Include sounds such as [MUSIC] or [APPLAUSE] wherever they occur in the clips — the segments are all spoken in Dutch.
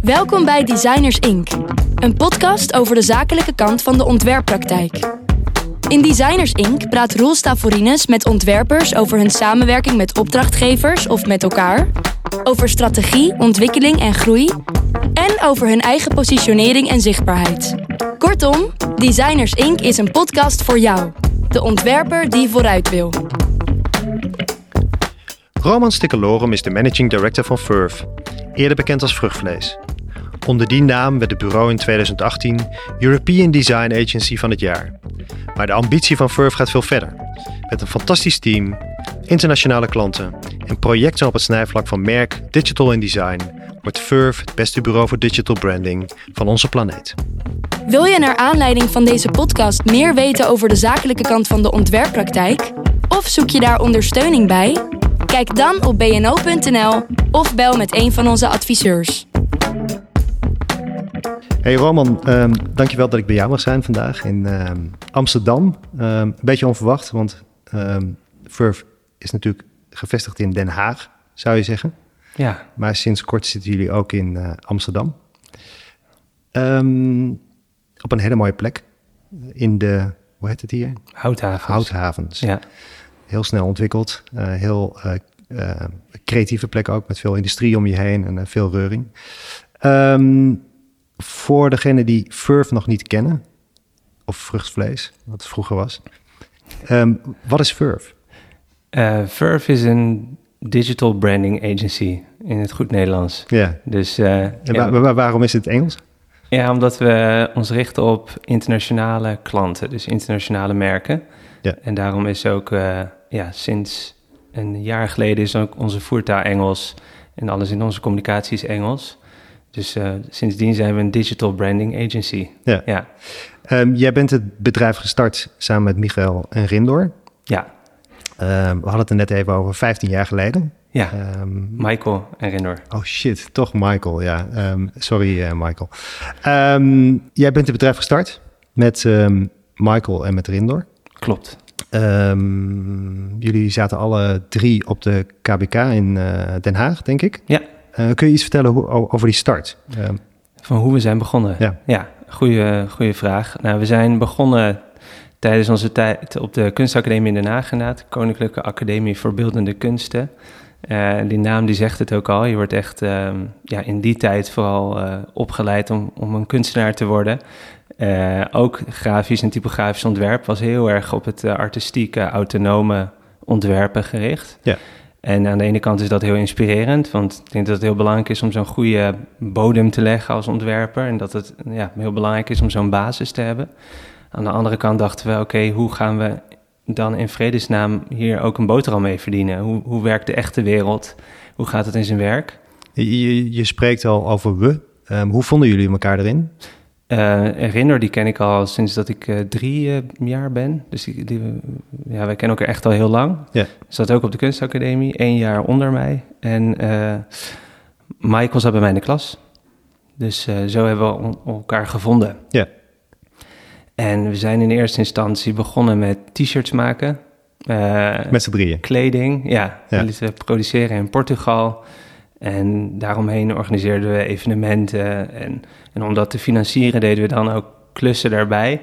Welkom bij Designers Inc., een podcast over de zakelijke kant van de ontwerppraktijk. In Designers Inc. praat Roel Stavorines met ontwerpers over hun samenwerking met opdrachtgevers of met elkaar, over strategie, ontwikkeling en groei en over hun eigen positionering en zichtbaarheid. Kortom, Designers Inc. is een podcast voor jou, de ontwerper die vooruit wil. Roman Stikkelorum is de managing director van Furf, eerder bekend als Vruchtvlees. Onder die naam werd het bureau in 2018 European Design Agency van het jaar. Maar de ambitie van Furf gaat veel verder. Met een fantastisch team, internationale klanten en projecten op het snijvlak van merk, digital en design wordt Furf het beste bureau voor digital branding van onze planeet. Wil je naar aanleiding van deze podcast meer weten over de zakelijke kant van de ontwerppraktijk? Of zoek je daar ondersteuning bij? Kijk dan op bno.nl of bel met een van onze adviseurs. Hey Roman, um, dankjewel dat ik bij jou mag zijn vandaag in ehm, Amsterdam. Um, een beetje onverwacht, want um, Furf is natuurlijk gevestigd in Den Haag, zou je zeggen. Ja. Maar sinds kort zitten jullie ook in uh, Amsterdam. op een hele mooie plek. In de, hoe heet het hier? Houthavens. Houthavens. Ja. Heel snel ontwikkeld. Uh, heel uh, creatieve plek ook, met veel industrie om je heen en veel reuring. voor degenen die Furf nog niet kennen, of vruchtvlees, wat het vroeger was. wat is Furf? Uh, Furf is een digital branding agency in het goed Nederlands. Ja. Dus, uh, en waarom is het Engels? Ja, omdat we ons richten op internationale klanten, dus internationale merken. Ja. En daarom is ook uh, ja, sinds een jaar geleden is ook onze voertaal Engels en alles in onze communicatie is Engels. Dus uh, sindsdien zijn we een digital branding agency. Ja. ja. Um, jij bent het bedrijf gestart samen met Michael en Rindor. Ja. Um, we hadden het er net even over 15 jaar geleden. Ja, um, Michael en Rindor. Oh shit, toch Michael, ja. sorry uh, Michael. jij bent het bedrijf gestart met Michael en met Rindor. Klopt. Jullie zaten alle drie op de KBK in uh, Den Haag, denk ik. Ja. Uh, kun je iets vertellen hoe, over die start? Van hoe we zijn begonnen? Ja, ja goede, goede vraag. Nou, we zijn begonnen tijdens onze tijd op de Kunstacademie in Den Haag inderdaad. Koninklijke Academie voor Beeldende Kunsten. Uh, die naam die zegt het ook al. Je wordt echt uh, ja, in die tijd vooral uh, opgeleid om, om een kunstenaar te worden. Ook grafisch en typografisch ontwerp was heel erg op het artistieke, autonome ontwerpen gericht. Ja. En aan de ene kant is dat heel inspirerend, want ik denk dat het heel belangrijk is om zo'n goede bodem te leggen als ontwerper. En dat het ja, heel belangrijk is om zo'n basis te hebben. Aan de andere kant dachten we, oké, okay, hoe gaan we dan in vredesnaam hier ook een boterham mee verdienen? Hoe, hoe werkt de echte wereld? Hoe gaat het in zijn werk? Je, je spreekt al over we. Um, hoe vonden jullie elkaar erin? Uh, Rinder, die ken ik al sinds dat ik uh, drie uh, jaar ben. Dus die, die, ja, wij kennen elkaar echt al heel lang. Ja. Zat ook op de kunstacademie, één jaar onder mij. En Michael zat bij mij in de klas. Dus zo hebben we elkaar gevonden. Ja. En we zijn in eerste instantie begonnen met t-shirts maken. met z'n drieën? Kleding, ja. ja. We produceren in Portugal. En daaromheen organiseerden we evenementen. En, en om dat te financieren deden we dan ook klussen daarbij.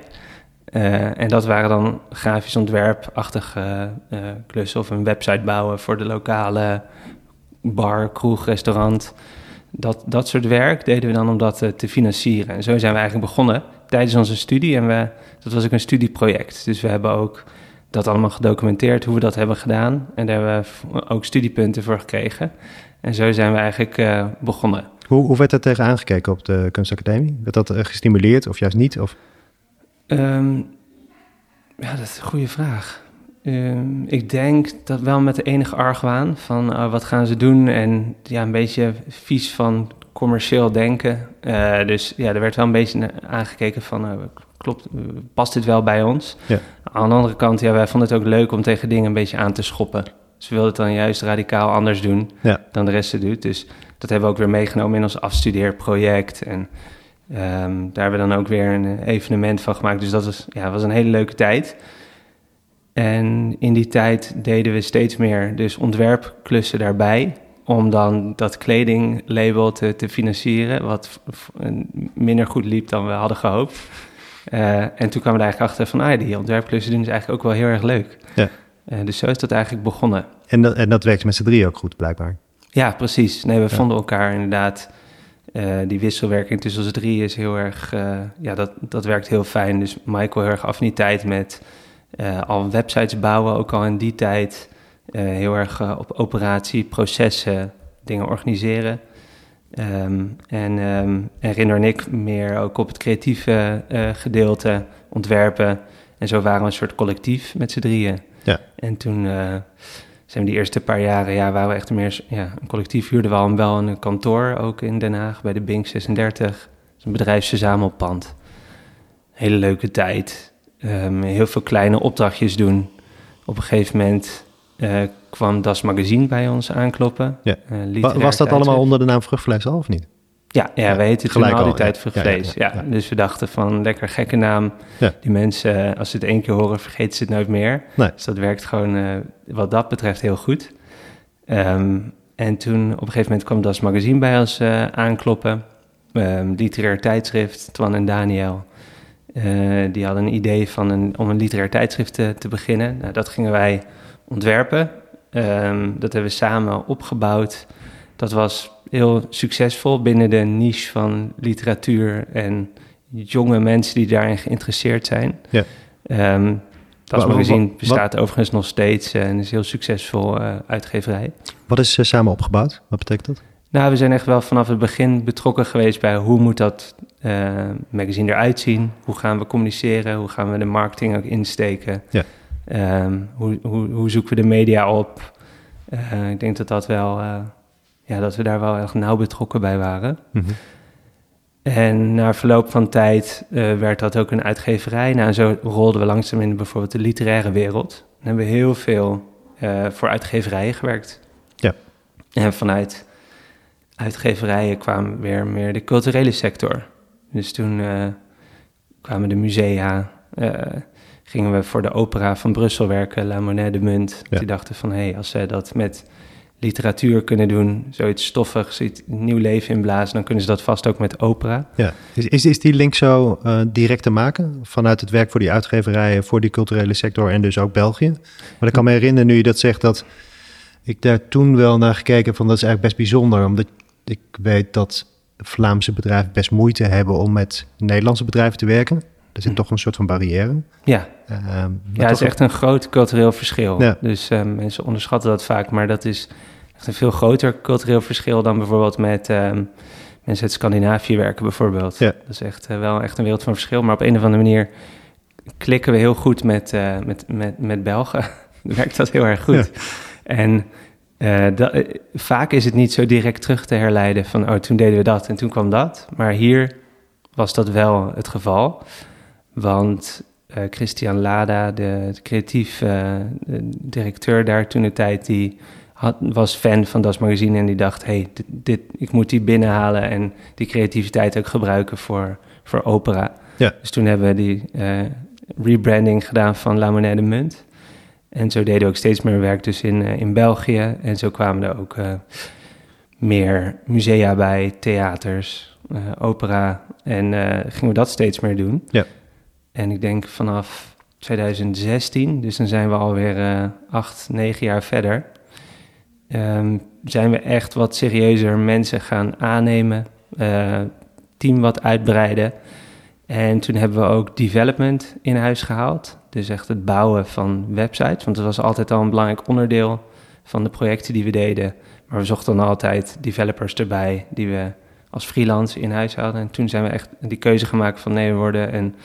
Uh, en dat waren dan grafisch ontwerpachtige uh, klussen of een website bouwen voor de lokale bar, kroeg, restaurant. Dat, dat soort werk deden we dan om dat te financieren. En zo zijn we eigenlijk begonnen tijdens onze studie. En we, dat was ook een studieproject. Dus we hebben ook dat allemaal gedocumenteerd, hoe we dat hebben gedaan. En daar hebben we ook studiepunten voor gekregen. En zo zijn we eigenlijk begonnen. Hoe, hoe werd er tegen aangekeken op de kunstacademie? Werd dat uh, gestimuleerd of juist niet? Of? Um, ja, dat is een goede vraag. Um, ik denk dat wel met de enige argwaan van uh, wat gaan ze doen en ja, een beetje vies van commercieel denken. dus ja, er werd wel een beetje aangekeken van klopt, past dit wel bij ons? Ja. Aan de andere kant, ja, wij vonden het ook leuk om tegen dingen een beetje aan te schoppen. Ze wilden het dan juist radicaal anders doen ja. dan de rest het doet. Dus dat hebben we ook weer meegenomen in ons afstudeerproject. En um, daar hebben we dan ook weer een evenement van gemaakt. Dus dat was, ja, was een hele leuke tijd. En in die tijd deden we steeds meer dus ontwerpklussen daarbij. Om dan dat kledinglabel te, te financieren. Wat minder goed liep dan we hadden gehoopt. Uh, en toen kwamen we er eigenlijk achter van... Ah, die ontwerpklussen doen is eigenlijk ook wel heel erg leuk. Ja. Uh, dus zo is dat eigenlijk begonnen. En dat, en dat werkt met z'n drie ook goed, blijkbaar. Ja, precies. Nee, we vonden elkaar inderdaad... Uh, die wisselwerking tussen ons drie is heel erg... ja, dat, dat werkt heel fijn. Dus Michael heel erg affiniteit met uh, al websites bouwen, ook al in die tijd. Heel erg op operatie, processen, dingen organiseren. Um, en, um, en Rinder en ik meer ook op het creatieve gedeelte ontwerpen. En zo waren we een soort collectief met z'n drieën. Ja. En toen zijn we die eerste paar jaren, ja, waren we echt meer ja, een collectief. Huurden we al wel een kantoor, ook in Den Haag, bij de Bink 36. Dat is een bedrijfsverzamelpand. Hele leuke tijd. Um, heel veel kleine opdrachtjes doen. Op een gegeven moment uh, kwam Das Magazine bij ons aankloppen. Ja. Uh, was dat allemaal onder de naam Vruchtvlees al of niet? Ja, ja, ja we heten toen al die tijd Vruchtvlees. Ja, ja, Dus we dachten van, lekker gekke naam. Die mensen, eh, als ze het één keer horen, vergeten ze het nooit meer. Nee. Dus dat werkt gewoon uh, wat dat betreft heel goed. Um, en toen op een gegeven moment kwam Das Magazine bij ons uh, aankloppen. Um, literair tijdschrift, Twan en Daniel. Uh, die hadden een idee van een, om een literair tijdschrift te, te beginnen. Nou, dat gingen wij ontwerpen. Um, dat hebben we samen opgebouwd. Dat was heel succesvol binnen de niche van literatuur en jonge mensen die daarin geïnteresseerd zijn. Ja. Um, dat magazine bestaat wat, overigens nog steeds en is heel succesvol uh, uitgeverij. Wat is uh, samen opgebouwd? Wat betekent dat? Nou, we zijn echt wel vanaf het begin betrokken geweest bij hoe moet dat uh, magazine eruit zien? Hoe gaan we communiceren? Hoe gaan we de marketing ook insteken? Ja. Um, hoe, hoe, hoe, zoeken we de media op? Ik denk dat dat wel, ja, dat we daar wel echt nauw betrokken bij waren. Mm -hmm. En na verloop van tijd werd dat ook een uitgeverij. Nou, en zo rolden we langzaam in bijvoorbeeld de literaire wereld. Dan hebben we heel veel voor uitgeverijen gewerkt. Ja. En vanuit uitgeverijen kwamen weer meer de culturele sector. Dus toen uh, kwamen de musea, gingen we voor de opera van Brussel werken, La Monnaie de Munt. Die dachten van, hé, hey, als ze dat met literatuur kunnen doen, zoiets stoffigs, iets nieuw leven inblazen, dan kunnen ze dat vast ook met opera. Ja. Is, is, is die link zo uh, direct te maken vanuit het werk voor die uitgeverijen, voor die culturele sector en dus ook België? Maar ik kan me herinneren, nu je dat zegt, dat ik daar toen wel naar gekeken van dat is eigenlijk best bijzonder, omdat ik weet dat Vlaamse bedrijven best moeite hebben om met Nederlandse bedrijven te werken. Er zit hm. toch een soort van barrière. Ja, uh, ja het is echt een groot cultureel verschil. Ja. Dus uh, mensen onderschatten dat vaak, maar dat is echt een veel groter cultureel verschil dan bijvoorbeeld met uh, mensen uit Scandinavië werken bijvoorbeeld. Ja. Dat is echt uh, wel echt een wereld van verschil, maar op een of andere manier klikken we heel goed met, uh, met, met, met Belgen. [LAUGHS] werkt dat heel erg goed. Ja. En uh, dat, vaak is het niet zo direct terug te herleiden van, oh, toen deden we dat en toen kwam dat. Maar hier was dat wel het geval. Want uh, Christian Lada, de, de creatief uh, directeur daar toen de tijd, die had, was fan van Das Magazine en die dacht, hey, dit, dit, ik moet die binnenhalen en die creativiteit ook gebruiken voor, voor opera. Ja. Dus toen hebben we die rebranding gedaan van La Monnaie de Munt. En zo deden we ook steeds meer werk dus in, in België. En zo kwamen er ook meer musea bij, theaters, opera. En gingen we dat steeds meer doen. Ja. En ik denk vanaf 2016, dus dan zijn we alweer acht, negen jaar verder... Um, zijn we echt wat serieuzer mensen gaan aannemen, team wat uitbreiden... En toen hebben we ook development in huis gehaald. Dus echt het bouwen van websites. Want dat was altijd al een belangrijk onderdeel van de projecten die we deden. Maar we zochten dan altijd developers erbij die we als freelance in huis hadden. En toen zijn we echt die keuze gemaakt van nee, we worden een,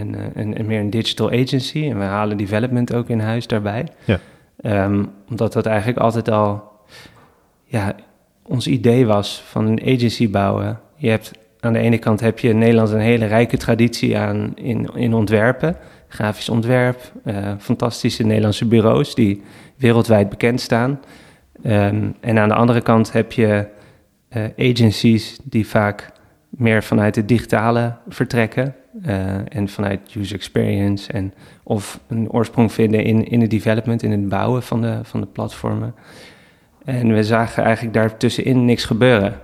een, een meer een digital agency. En we halen development ook in huis daarbij. Ja. Um, omdat dat eigenlijk altijd al ja, ons idee was van een agency bouwen. Je hebt aan de ene kant heb je in Nederland een hele rijke traditie aan in, in ontwerpen. Grafisch ontwerp, uh, fantastische Nederlandse bureaus die wereldwijd bekend staan. Um, en aan de andere kant heb je uh, agencies die vaak meer vanuit het digitale vertrekken. En vanuit user experience. En of een oorsprong vinden in, in het development, in het bouwen van de, van de platformen. En we zagen eigenlijk daartussenin niks gebeuren.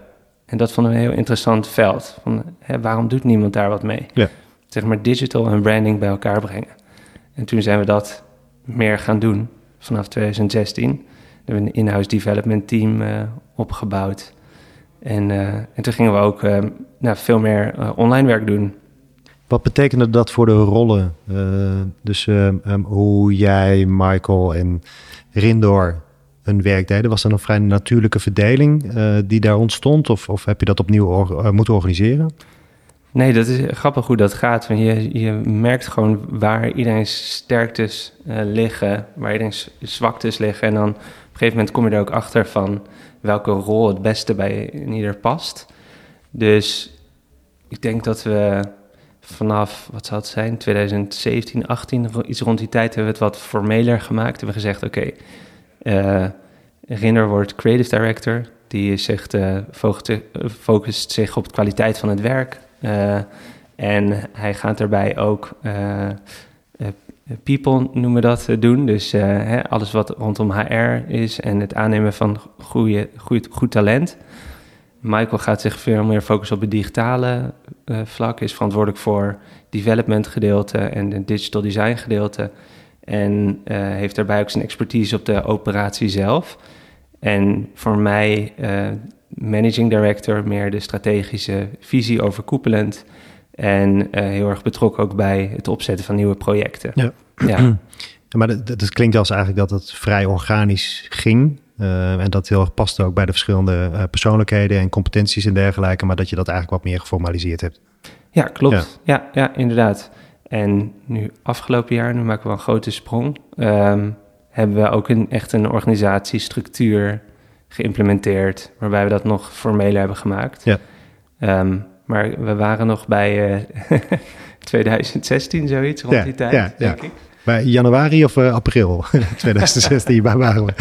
En dat vonden we een heel interessant veld. Van, hè, waarom doet niemand daar wat mee? Ja. Zeg maar digital en branding bij elkaar brengen. En toen zijn we dat meer gaan doen vanaf 2016. We hebben een in-house development team uh, opgebouwd. En, uh, en toen gingen we ook uh, nou, veel meer online werk doen. Wat betekende dat voor de rollen? dus um, hoe jij, Michael en Rindor hun werk deden? Was er een vrij natuurlijke verdeling uh, die daar ontstond? Of, of heb je dat opnieuw or uh, moeten organiseren? Nee, dat is grappig hoe dat gaat. Want je, je merkt gewoon waar iedereen's sterktes liggen, waar iedereen's zwaktes liggen. En dan op een gegeven moment kom je er ook achter van welke rol het beste bij ieder past. Dus ik denk dat we vanaf, wat zal het zijn, 2017, 18, iets rond die tijd hebben we het wat formeler gemaakt. Hebben we gezegd, oké, okay, uh, Rinder wordt creative director. Die zegt, focust zich op de kwaliteit van het werk. Uh, en hij gaat daarbij ook people, noemen we dat, doen. Dus hè, alles wat rondom HR is en het aannemen van goede, goed, goed talent. Michael gaat zich veel meer focussen op het digitale vlak. Is verantwoordelijk voor development gedeelte en het digital design gedeelte. En uh, heeft daarbij ook zijn expertise op de operatie zelf. En voor mij, uh, managing director, meer de strategische visie overkoepelend. En heel erg betrokken ook bij het opzetten van nieuwe projecten. Ja. ja. [CLEARS THROAT] maar dat, dat, klinkt als eigenlijk dat het vrij organisch ging. En dat heel erg past ook bij de verschillende persoonlijkheden en competenties en dergelijke. Maar dat je dat eigenlijk wat meer geformaliseerd hebt. Ja, klopt. Ja, ja, ja inderdaad. En nu afgelopen jaar, nu maken we een grote sprong, um, hebben we ook een, echt een organisatiestructuur geïmplementeerd, waarbij we dat nog formeler hebben gemaakt. Ja. Um, maar we waren nog bij [LAUGHS] uh, 2016, zoiets, rond ja, die tijd, ja, denk ik. Bij januari of uh, april [LAUGHS] 2016, waar waren we?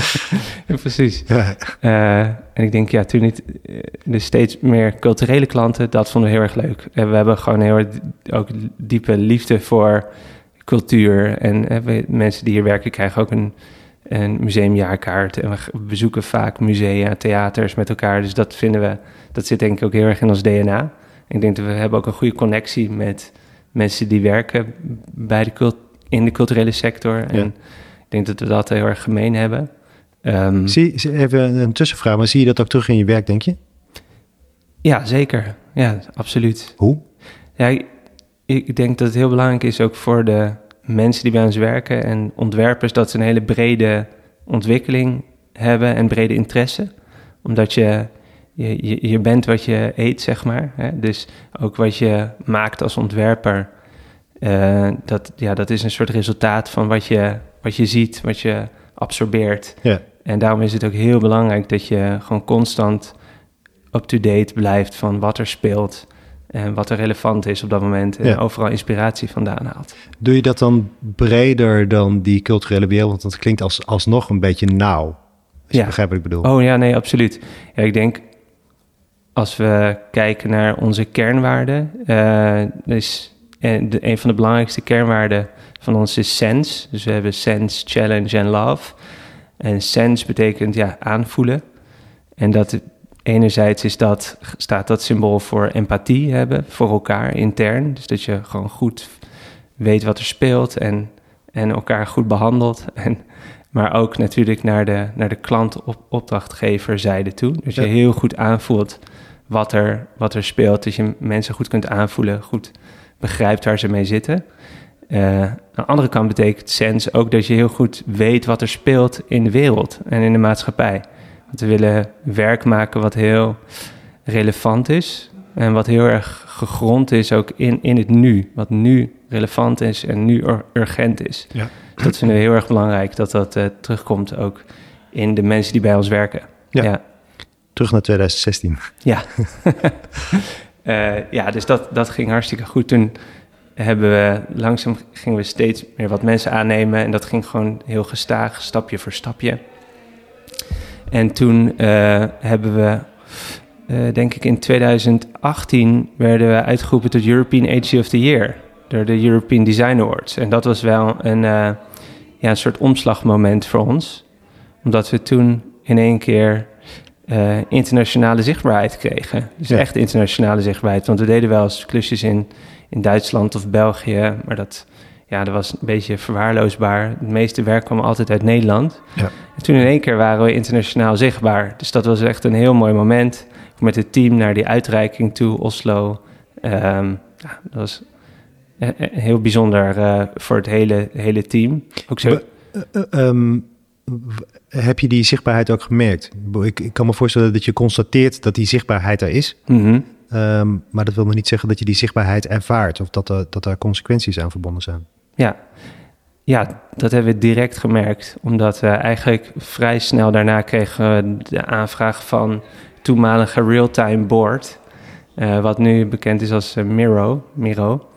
Ja, precies. Ja. Uh, en ik denk, ja, toen niet, dus steeds meer culturele klanten, dat vonden we heel erg leuk. En we hebben gewoon heel erg ook diepe liefde voor cultuur. En we, mensen die hier werken krijgen ook een, een museumjaarkaart. En we bezoeken vaak musea, theaters met elkaar. Dus dat vinden we, dat zit denk ik ook heel erg in ons DNA. Ik denk dat we hebben ook een goede connectie met mensen die werken bij de cultuur in de culturele sector. En ik denk dat we dat heel erg gemeen hebben. Um, zie, even een tussenvraag, maar zie je dat ook terug in je werk, denk je? Ja, zeker. Ja, absoluut. Hoe? Ja, ik, ik denk dat het heel belangrijk is ook voor de mensen die bij ons werken en ontwerpers dat ze een hele brede ontwikkeling hebben en brede interesse. Omdat je, je, je bent wat je eet, zeg maar. Hè? Dus ook wat je maakt als ontwerper uh, dat, ja, dat is een soort resultaat van wat je, wat je ziet, wat je absorbeert. Ja. En daarom is het ook heel belangrijk dat je gewoon constant up-to-date blijft van wat er speelt en wat er relevant is op dat moment en overal inspiratie vandaan haalt. Doe je dat dan breder dan die culturele wereld? Want dat klinkt als, alsnog een beetje nauw. Als ja. je begrijpt wat ik bedoel. Oh ja, nee, absoluut. Ja, ik denk als we kijken naar onze kernwaarden, uh, is en de, een van de belangrijkste kernwaarden van ons is sense. Dus we hebben sense, challenge en love. En sense betekent ja, aanvoelen. En dat enerzijds is dat, staat dat symbool voor empathie hebben voor elkaar intern. Dus dat je gewoon goed weet wat er speelt en, en elkaar goed behandelt. [LAUGHS] En, maar ook natuurlijk naar de, naar de klant-opdrachtgeverzijde toe. Dus je heel goed aanvoelt wat er, wat er speelt. Dat je mensen goed kunt aanvoelen, goed begrijpt waar ze mee zitten. Uh, aan de andere kant betekent sense ook dat je heel goed weet wat er speelt in de wereld en in de maatschappij. Want we willen werk maken wat heel relevant is en wat heel erg gegrond is ook in, in het nu. Wat nu relevant is en nu urgent is. Ja. Dus dat vinden we heel erg belangrijk, dat dat uh, terugkomt ook in de mensen die bij ons werken. Ja. ja. Terug naar 2016. Ja. [LAUGHS] Uh, ja, dus dat, dat ging hartstikke goed. Toen hebben we langzaam gingen we steeds meer wat mensen aannemen. En dat ging gewoon heel gestaag, stapje voor stapje. En toen uh, hebben we denk ik in 2018 werden we uitgeroepen tot European Agency of the Year door de European Design Awards. En dat was wel een, ja, een soort omslagmoment voor ons, omdat we toen in één keer internationale zichtbaarheid kregen. Dus echt internationale zichtbaarheid, want we deden wel eens klusjes in, in Duitsland of België, maar dat ja, dat was een beetje verwaarloosbaar. Het meeste werk kwam altijd uit Nederland. Ja. En toen in één keer waren we internationaal zichtbaar. Dus dat was echt een heel mooi moment. Met het team naar die uitreiking toe, Oslo. Ehm, ja, dat was eh, eh, heel bijzonder uh, voor het hele, hele team. Ook zo. Ehm, heb je die zichtbaarheid ook gemerkt? Ik, ik, kan me voorstellen dat je constateert dat die zichtbaarheid er is. Mm -hmm. maar dat wil nog niet zeggen dat je die zichtbaarheid ervaart of dat er, dat er consequenties aan verbonden zijn. Ja. ja, dat hebben we direct gemerkt. Omdat we eigenlijk vrij snel daarna kregen de aanvraag van toenmalige real-time board. Uh, wat nu bekend is als uh, Miro. Miro.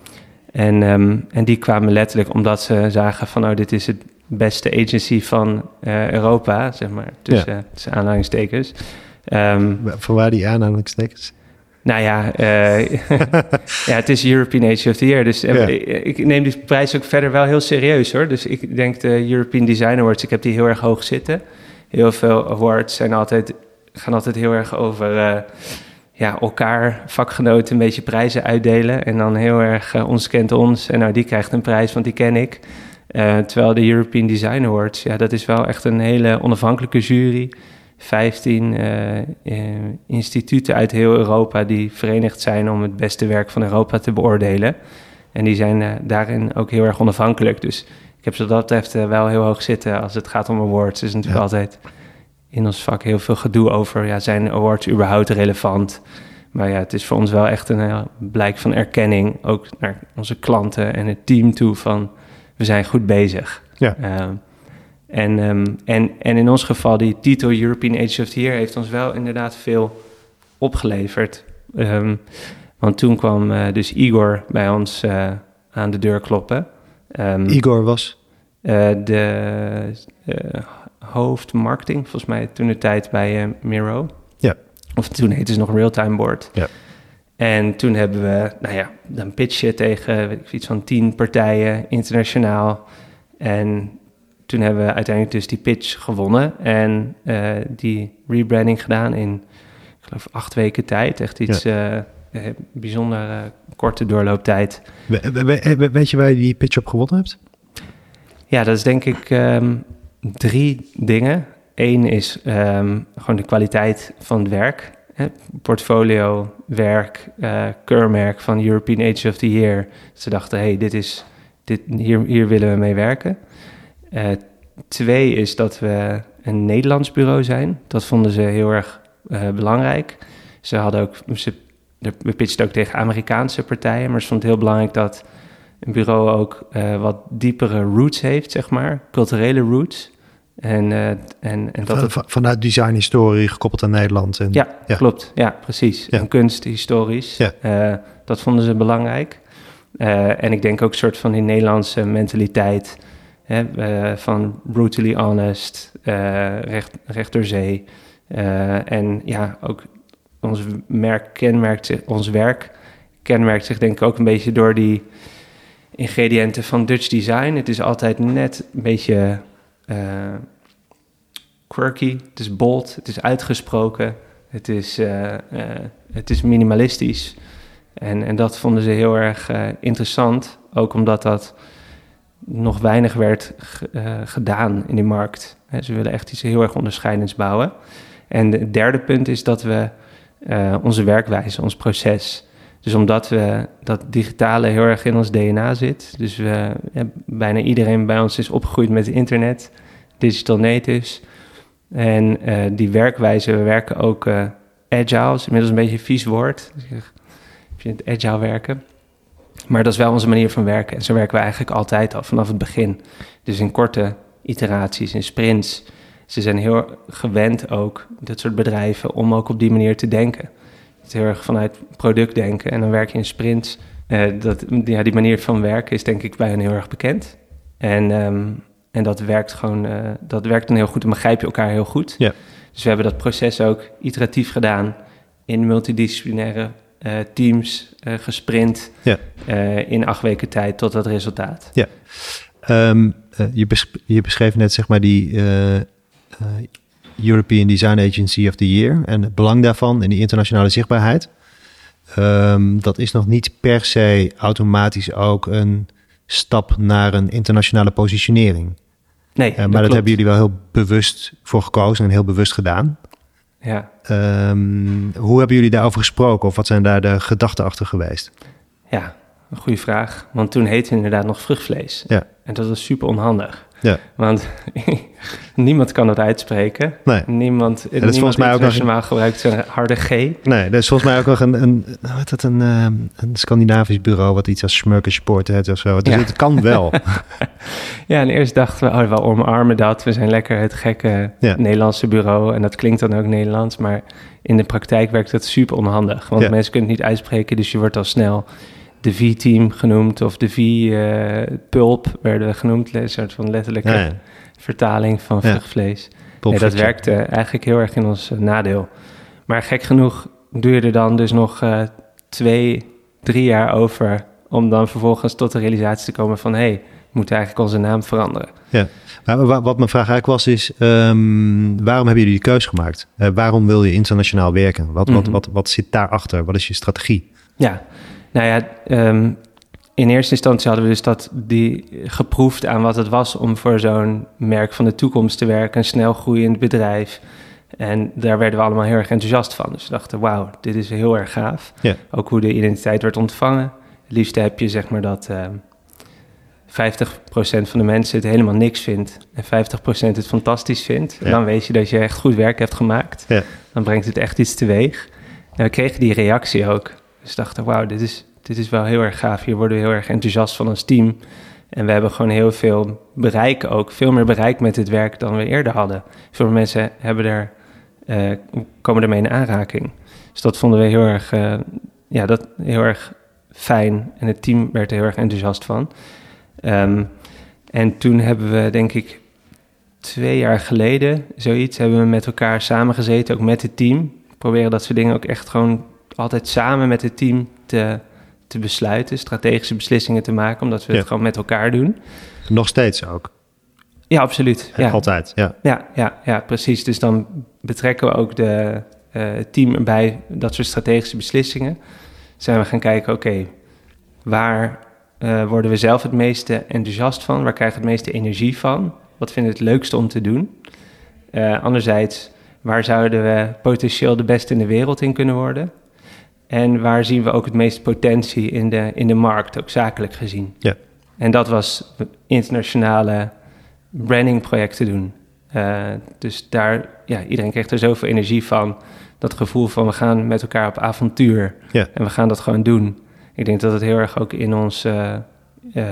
En, um, en die kwamen letterlijk omdat ze zagen van... oh, dit is het beste agency van uh, Europa, zeg maar, tussen, ja. tussen aanhalingstekens. Um, Van waar die aanhalingstekens? Nou ja, uh, [LAUGHS] ja, het is European Age of the Year. Dus uh, ik neem die prijs ook verder wel heel serieus hoor. Dus ik denk de European Design Awards, ik heb die heel erg hoog zitten. Heel veel awards zijn altijd, gaan altijd heel erg over uh, ja, elkaar, vakgenoten, een beetje prijzen uitdelen. En dan heel erg ons kent ons. En nou, die krijgt een prijs, want die ken ik. Terwijl de European Design Awards, ja, dat is wel echt een hele onafhankelijke jury 15 uh, uh, instituten uit heel Europa die verenigd zijn om het beste werk van Europa te beoordelen. En die zijn daarin ook heel erg onafhankelijk. Dus ik heb zo dat betreft eh, wel heel hoog zitten als het gaat om awards. Er is natuurlijk altijd in ons vak heel veel gedoe over, ja, zijn awards überhaupt relevant? Maar ja, het is voor ons wel echt een blijk van erkenning, ook naar onze klanten en het team toe van we zijn goed bezig. Ja. Ehm, en, um, en, en in ons geval, die titel European Age of the Year heeft ons wel inderdaad veel opgeleverd. Um, want toen kwam uh, dus Igor bij ons uh, aan de deur kloppen. Um, Igor was? Uh, de hoofd marketing, volgens mij toen de tijd bij Miro. Ja. Of toen heette ze nog Realtime Board. Ja. En toen hebben we, nou ja, dan pitchen tegen weet ik, iets van tien partijen internationaal. En toen hebben we uiteindelijk dus die pitch gewonnen en uh, die rebranding gedaan in, ik geloof, acht weken tijd. Echt iets ja. uh, bijzonder uh, korte doorlooptijd. We, weet je waar je die pitch op gewonnen hebt? Ja, dat is denk ik um, drie dingen. Eén is um, gewoon de kwaliteit van het werk. Portfolio, werk, keurmerk van European Age of the Year. Ze dachten, hey, dit is, dit, hier, hier willen we mee werken. Uh, twee is dat we een Nederlands bureau zijn. Dat vonden ze heel erg uh, belangrijk. Ze hadden ook, we pitchten ook tegen Amerikaanse partijen, maar ze vonden het heel belangrijk dat een bureau ook wat diepere roots heeft, zeg maar, culturele roots. En, uh, en, en dat het... Vanuit designhistorie gekoppeld aan Nederland. En, ja, ja. klopt. Ja, precies. Ja. En kunst, historisch. Ja. dat vonden ze belangrijk. en ik denk ook een soort van die Nederlandse mentaliteit Hè, van brutally honest, recht, recht door zee. En ja, ook ons merk kenmerkt zich, ons werk kenmerkt zich denk ik ook een beetje door die ingrediënten van Dutch design. Het is altijd net een beetje quirky, het is bold, het is uitgesproken, het is, het is minimalistisch. En, en dat vonden ze heel erg interessant, ook omdat dat nog weinig werd gedaan in die markt. ze willen echt iets heel erg onderscheidends bouwen. En het derde punt is dat we onze werkwijze, ons proces. Dus omdat we dat digitale heel erg in ons DNA zit. Dus we, bijna iedereen bij ons is opgegroeid met internet, digital natives. En uh, die werkwijze, we werken ook agile, is inmiddels een beetje een vies woord. Dus ik vind agile werken. Maar dat is wel onze manier van werken. En zo werken we eigenlijk altijd al vanaf het begin. Dus in korte iteraties, in sprints. Ze zijn heel gewend ook, dat soort bedrijven, om ook op die manier te denken. Het heel erg vanuit product denken en dan werk je in sprints. Uh, dat, ja, die manier van werken is denk ik bij hen heel erg bekend. En, um, en dat werkt gewoon, uh, dat werkt dan heel goed en begrijp je elkaar heel goed. Ja. Dus we hebben dat proces ook iteratief gedaan in multidisciplinaire teams gesprint ja. in acht weken tijd tot dat resultaat. Ja. Ehm, je, je, beschreef net zeg maar die European Design Agency of the Year en het belang daarvan en die internationale zichtbaarheid. Ehm, dat is nog niet per se automatisch ook een stap naar een internationale positionering. Nee, uh, maar dat, hebben jullie wel heel bewust voor gekozen en heel bewust gedaan. Ja. Um, hoe hebben jullie daarover gesproken of wat zijn daar de gedachten achter geweest? Ja, een goede vraag. Want toen heette het inderdaad nog vruchtvlees. Ja. En dat was super onhandig. Ja. Want [LAUGHS] niemand kan het uitspreken. Nee. Niemand, dat is volgens mij ook nog een... gebruikt een harde G. Nee, dat is volgens mij ook nog een, een, wat dat, een, ehm, een Scandinavisch bureau... wat iets als Smurkensport heeft of zo. Dus het kan wel. [LAUGHS] ja, en eerst dachten we, oh, we omarmen dat. We zijn lekker het gekke Nederlandse bureau. En dat klinkt dan ook Nederlands. Maar in de praktijk werkt dat super onhandig. Want mensen kunnen het niet uitspreken, dus je wordt al snel de V-team genoemd of de V-pulp werden we genoemd. Een soort van letterlijke vertaling van vruchtvlees. Nee, dat werkte eigenlijk heel erg in ons eh, nadeel. Maar gek genoeg duurde dan dus nog uh, twee, drie jaar over... om dan vervolgens tot de realisatie te komen van... hé, hey, we moeten eigenlijk onze naam veranderen. Ja, maar wat mijn vraag eigenlijk was is... Um, waarom hebben jullie die keuze gemaakt? Uh, waarom wil je internationaal werken? Wat, wat, mhm. wat, wat zit daarachter? Wat is je strategie? Ja, nou ja, ehm, in eerste instantie hadden we dus dat die geproefd aan wat het was om voor zo'n merk van de toekomst te werken, een snel groeiend bedrijf. En daar werden we allemaal heel erg enthousiast van. Dus we dachten, wauw, dit is heel erg gaaf. Ook hoe de identiteit werd ontvangen. Het liefst heb je zeg maar dat uh, ehm, 50% van de mensen het helemaal niks vindt en 50% het fantastisch vindt. Dan weet je dat je echt goed werk hebt gemaakt. Ja. Dan brengt het echt iets teweeg. En we kregen die reactie ook. Dus dachten, wauw, dit is, dit is wel heel erg gaaf. Hier worden we heel erg enthousiast van als team. En we hebben gewoon heel veel bereik ook. Veel meer bereik met dit werk dan we eerder hadden. Veel mensen hebben er, uh, komen ermee in aanraking. Dus dat vonden we heel erg, uh, ja, dat heel erg fijn. En het team werd er heel erg enthousiast van. Um, en toen hebben we, denk ik, twee jaar geleden, zoiets, hebben we met elkaar samengezeten, ook met het team. Proberen dat soort dingen ook echt gewoon altijd samen met het team te, te besluiten, strategische beslissingen te maken, omdat we het gewoon met elkaar doen. Nog steeds ook. Ja, absoluut. Ja. Altijd, ja. ja. Ja, ja, precies. Dus dan betrekken we ook de, uh, het team bij dat soort strategische beslissingen. Zijn we gaan kijken, oké, waar uh, worden we zelf het meeste enthousiast van? Waar krijgen we het meeste energie van? Wat vinden we het leukste om te doen? Uh, anderzijds, waar zouden we potentieel de beste in de wereld in kunnen worden? En waar zien we ook het meeste potentie in de, in de markt, ook zakelijk gezien. Ja. En dat was internationale brandingprojecten doen. Uh, dus daar, ja, iedereen kreeg er zoveel energie van. Dat gevoel van we gaan met elkaar op avontuur. Ja. En we gaan dat gewoon doen. Ik denk dat het heel erg ook in ons, uh, uh,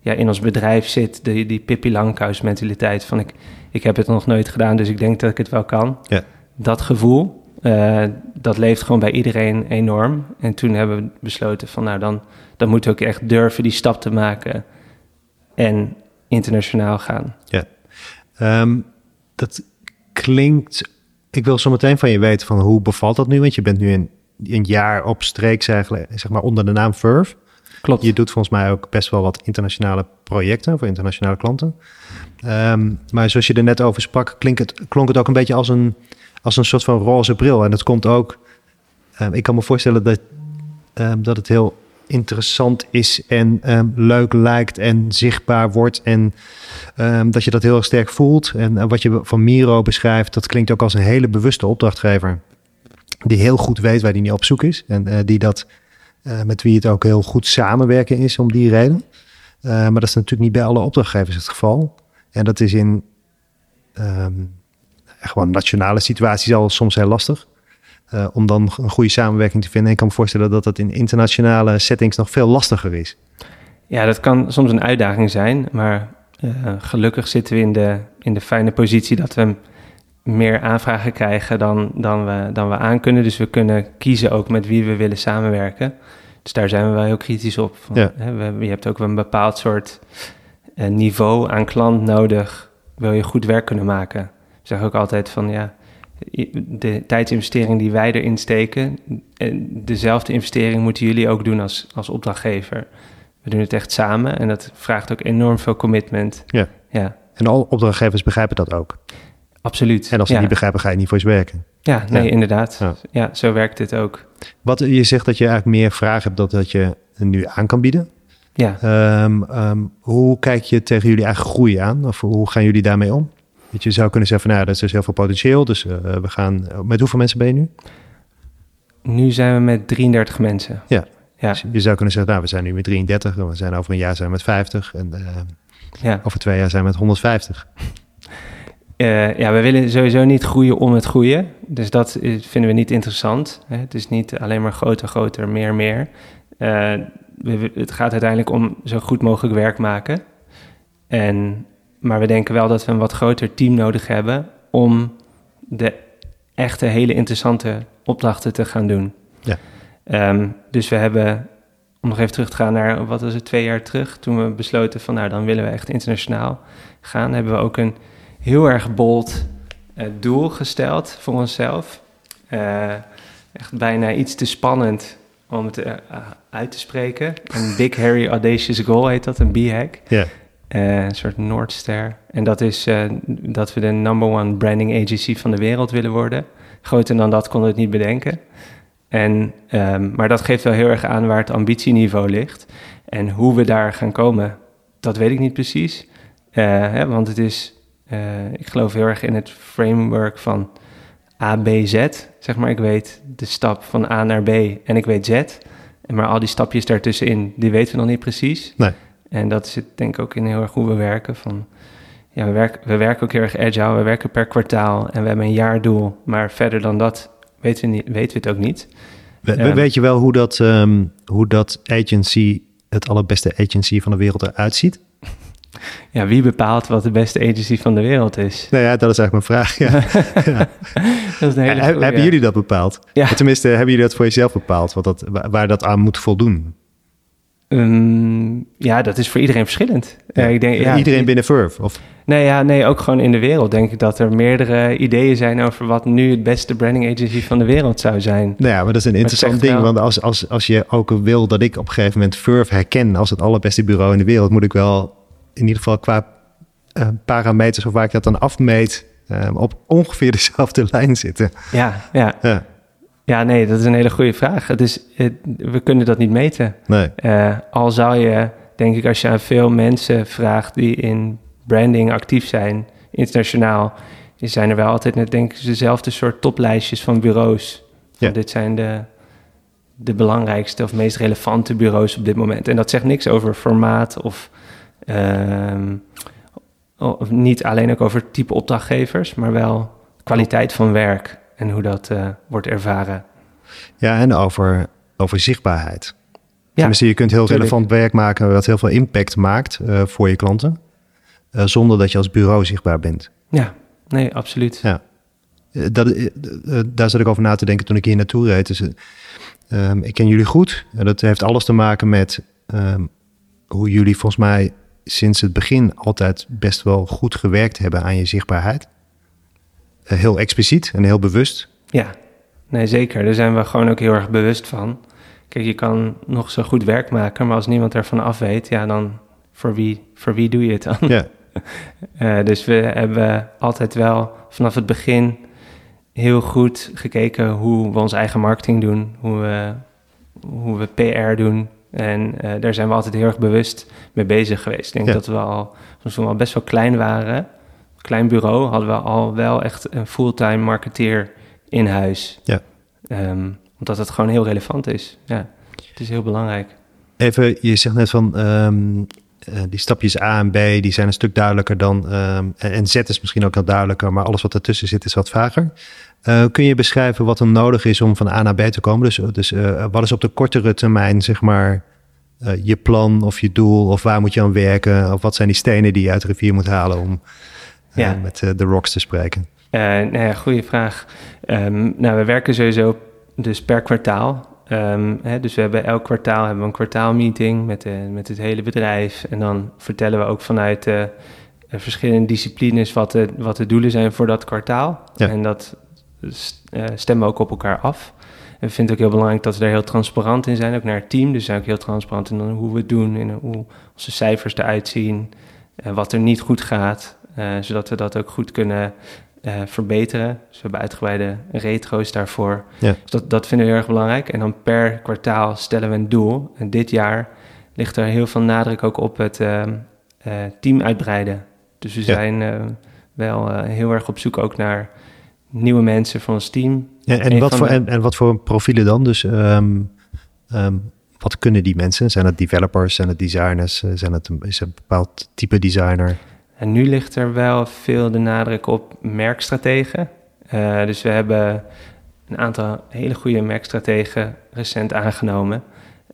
ja, in ons bedrijf zit. Die, die Pippi Langkous mentaliteit van ik, ik heb het nog nooit gedaan, dus ik denk dat ik het wel kan. Ja. Dat gevoel, uh, dat leeft gewoon bij iedereen enorm. En toen hebben we besloten van nou dan, dan moeten we ook echt durven die stap te maken en internationaal gaan. Ja, um, dat klinkt. Ik wil zo meteen van je weten van hoe bevalt dat nu? Want je bent nu een, een jaar op streek, zeg, zeg maar onder de naam Verve. Klopt. Je doet volgens mij ook best wel wat internationale projecten voor internationale klanten. Um, maar zoals je er net over sprak, klonk het, klonk het ook een beetje als een als een soort van roze bril. En dat komt ook. Um, ik kan me voorstellen dat, um, dat het heel interessant is en um, leuk lijkt en zichtbaar wordt. En dat je dat heel erg sterk voelt. En uh, wat je van Miro beschrijft, dat klinkt ook als een hele bewuste opdrachtgever. Die heel goed weet waar hij niet op zoek is. En uh, die dat uh, met wie het ook heel goed samenwerken is om die reden. maar dat is natuurlijk niet bij alle opdrachtgevers het geval. En dat is in gewoon nationale situaties al soms heel lastig. Uh, om dan een goede samenwerking te vinden. En ik kan me voorstellen dat dat in internationale settings nog veel lastiger is. Ja, dat kan soms een uitdaging zijn. Maar uh, gelukkig zitten we in de, in de fijne positie dat we meer aanvragen krijgen dan, dan, we, dan we aan kunnen. Dus we kunnen kiezen ook met wie we willen samenwerken. Dus daar zijn we wel heel kritisch op. Van, ja. hè, we, je hebt ook een bepaald soort uh, niveau aan klant nodig. Wil je goed werk kunnen maken? Zeg ook altijd van ja, de tijdsinvestering die wij erin steken, dezelfde investering moeten jullie ook doen als, als opdrachtgever. We doen het echt samen en dat vraagt ook enorm veel commitment. Ja. ja. En alle opdrachtgevers begrijpen dat ook. Absoluut. En als ze niet begrijpen, ga je niet voor ze werken. Ja, nee, inderdaad. Ja. zo werkt het ook. Wat, je zegt dat je eigenlijk meer vragen hebt dan dat je nu aan kan bieden. Ja. Ehm, ehm, hoe kijk je tegen jullie eigen groei aan? Of hoe gaan jullie daarmee om? Je zou kunnen zeggen van nou, dat is dus heel veel potentieel. Dus uh, we gaan. Met hoeveel mensen ben je nu? Nu zijn we met 33 mensen. Ja. ja. Dus je zou kunnen zeggen, nou, we zijn nu met 33, we zijn over een jaar zijn we met 50 en uh, ja. over twee jaar zijn we met 150. Uh, ja, we willen sowieso niet groeien om het groeien. Dus dat vinden we niet interessant. Hè? Het is niet alleen maar groter, groter, meer, meer. Uh, we, het gaat uiteindelijk om zo goed mogelijk werk maken. En maar we denken wel dat we een wat groter team nodig hebben om de echte hele interessante opdrachten te gaan doen. Ja. Ehm, dus we hebben, om nog even terug te gaan naar, wat was het, twee jaar terug, toen we besloten van, nou, dan willen we echt internationaal gaan, hebben we ook een heel erg bold uh, doel gesteld voor onszelf. Uh, echt bijna iets te spannend om het uh, uit te spreken. Een Big Harry Audacious Goal heet dat, een B-hack. Ja. Uh, een soort Noordster. En dat is uh, dat we de number one branding agency van de wereld willen worden. Groter dan dat konden we het niet bedenken. En, um, maar dat geeft wel heel erg aan waar het ambitieniveau ligt. En hoe we daar gaan komen, dat weet ik niet precies. Uh, hè, want het is, ik geloof heel erg in het framework van A, B, Z. Zeg maar, ik weet de stap van A naar B en ik weet Z. Maar al die stapjes daartussenin, die weten we nog niet precies. Nee. En dat zit denk ik ook in heel erg hoe we werken. Van, ja, we, werken, we werken ook heel erg agile, we werken per kwartaal en we hebben een jaardoel. Maar verder dan dat weten we, niet, weten we het ook niet. We, um, weet je wel hoe dat, um, hoe dat agency, het allerbeste agency van de wereld eruit ziet? [LAUGHS] Ja, wie bepaalt wat de beste agency van de wereld is? Nou ja, dat is eigenlijk mijn vraag. Ja. [LAUGHS] ja. dat is een hele goeie, hebben jullie dat bepaald? Ja. Tenminste, hebben jullie dat voor jezelf bepaald, wat dat, waar dat aan moet voldoen? Um, ja, dat is voor iedereen verschillend. Ja. Uh, ik denk, ja, iedereen binnen Verve? Of? Nee, ja, nee, ook gewoon in de wereld denk ik dat er meerdere ideeën zijn over wat nu het beste branding agency van de wereld zou zijn. Nou ja, maar dat is een interessant ding, wel... want als, als, als je ook wil dat ik op een gegeven moment Verve herken als het allerbeste bureau in de wereld, moet ik wel in ieder geval qua uh, parameters of waar ik dat dan afmeet, uh, op ongeveer [LAUGHS] dezelfde lijn zitten. Ja, ja. ja. Ja, nee, dat is een hele goede vraag. Het is, het, we kunnen dat niet meten. Nee. Uh, al zou je, denk ik, als je aan veel mensen vraagt die in branding actief zijn, internationaal, zijn er wel altijd net, denk ik, dezelfde soort toplijstjes van bureaus. Ja. Dit zijn de, de belangrijkste of meest relevante bureaus op dit moment. En dat zegt niks over formaat of, uh, of niet alleen ook over type opdrachtgevers, maar wel kwaliteit van werk en hoe dat uh, wordt ervaren. Ja, en over, over zichtbaarheid. Ja, dus je kunt heel relevant werk maken wat heel veel impact maakt uh, voor je klanten, uh, zonder dat je als bureau zichtbaar bent. Ja, nee, absoluut. Ja. Dat, daar zat ik over na te denken toen ik hier naartoe reed. Dus, um, ik ken jullie goed. En dat heeft alles te maken met um, hoe jullie volgens mij sinds het begin altijd best wel goed gewerkt hebben aan je zichtbaarheid. Eh, heel expliciet en heel bewust. Ja, nee zeker. Daar zijn we gewoon ook heel erg bewust van. Kijk, je kan nog zo goed werk maken, maar als niemand ervan af weet, ja, dan voor wie, voor wie doe je het dan? Ja. uh, [LAUGHS] dus we hebben altijd wel vanaf het begin heel goed gekeken hoe we onze eigen marketing doen, hoe we, hoe we PR doen. En uh, daar zijn we altijd heel erg bewust mee bezig geweest. Ik denk ja. dat we al, toen we al best wel klein waren, klein bureau hadden we al wel echt een fulltime marketeer in huis. Ja. Um, omdat het gewoon heel relevant is. Ja, het is heel belangrijk. Even, je zegt net van um, uh, die stapjes A en B, die zijn een stuk duidelijker dan. Um, en Z is misschien ook al duidelijker, maar alles wat ertussen zit is wat vager. Uh, kun je beschrijven wat er nodig is om van A naar B te komen? Dus, dus uh, wat is op de kortere termijn, zeg maar, je plan of je doel? Of waar moet je aan werken? Of wat zijn die stenen die je uit de rivier moet halen om ja. Uh, met uh, de rocks te spreken? Uh, nou ja, goede vraag. Um, nou, we werken sowieso dus per kwartaal. Um, hè, dus we hebben elk kwartaal hebben we een kwartaalmeeting met, de, met het hele bedrijf. En dan vertellen we ook vanuit de verschillende disciplines wat de, wat de doelen zijn voor dat kwartaal. Ja. En dat stemmen ook op elkaar af. En we vinden het ook heel belangrijk dat we daar heel transparant in zijn, ook naar het team. Dus zijn ook heel transparant in hoe we het doen en hoe onze cijfers eruit zien, en wat er niet goed gaat, zodat we dat ook goed kunnen verbeteren. Dus we hebben uitgebreide retro's daarvoor. Ja. Dus dat, dat vinden we heel erg belangrijk. En dan per kwartaal stellen we een doel. En dit jaar ligt er heel veel nadruk ook op het team uitbreiden. Dus we zijn wel heel erg op zoek ook naar nieuwe mensen van ons team. Ja, en, wat voor, en, en, wat voor profielen dan? Dus um, um, wat kunnen die mensen? Zijn het developers? Zijn het designers? Eh, zijn het een, is het een bepaald type designer? En nu ligt er wel veel de nadruk op merkstrategen. Uh, dus we hebben een aantal hele goede merkstrategen recent aangenomen.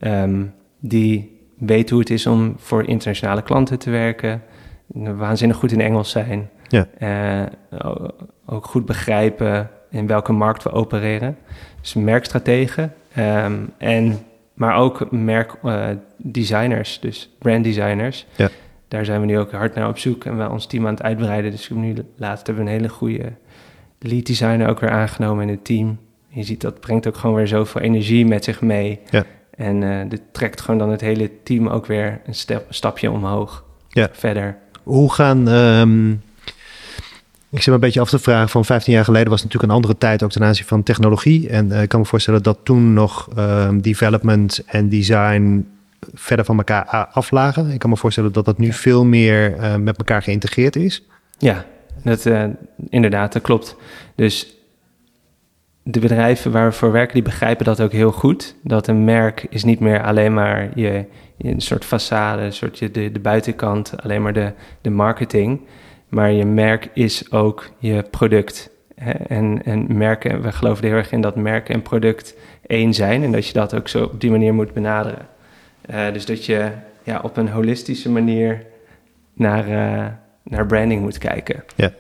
Um, die weten hoe het is om voor internationale klanten te werken waanzinnig goed in Engels zijn. Ja. Uh, ook goed begrijpen in welke markt we opereren. Dus merkstrategen. Um, en, maar ook merkdesigners, uh, dus branddesigners. Ja. Daar zijn we nu ook hard naar op zoek en we ons team aan het uitbreiden. Dus nu laatst hebben we een hele goede lead designer ook weer aangenomen in het team. Je ziet dat brengt ook gewoon weer zoveel energie met zich mee. Ja. En uh, dit trekt gewoon dan het hele team ook weer een stap, stapje omhoog. Ja. Verder. Hoe gaan... Um, ik zit me een beetje af te vragen, van 15 jaar geleden was het natuurlijk een andere tijd ook ten aanzien van technologie. En uh, ik kan me voorstellen dat toen nog um, development en design verder van elkaar aflagen. Ik kan me voorstellen dat dat nu veel meer uh, met elkaar geïntegreerd is. Ja, dat, uh, inderdaad, dat klopt. Dus de bedrijven waar we voor werken, die begrijpen dat ook heel goed. Dat een merk is niet meer alleen maar je, een soort façade, een soort de, de buitenkant, alleen maar de, de marketing. Maar je merk is ook je product. En, en merken, we geloven er heel erg in dat merk en product één zijn. En dat je dat ook zo op die manier moet benaderen. Uh, dus dat je ja, op een holistische manier naar, uh, naar branding moet kijken. Ja.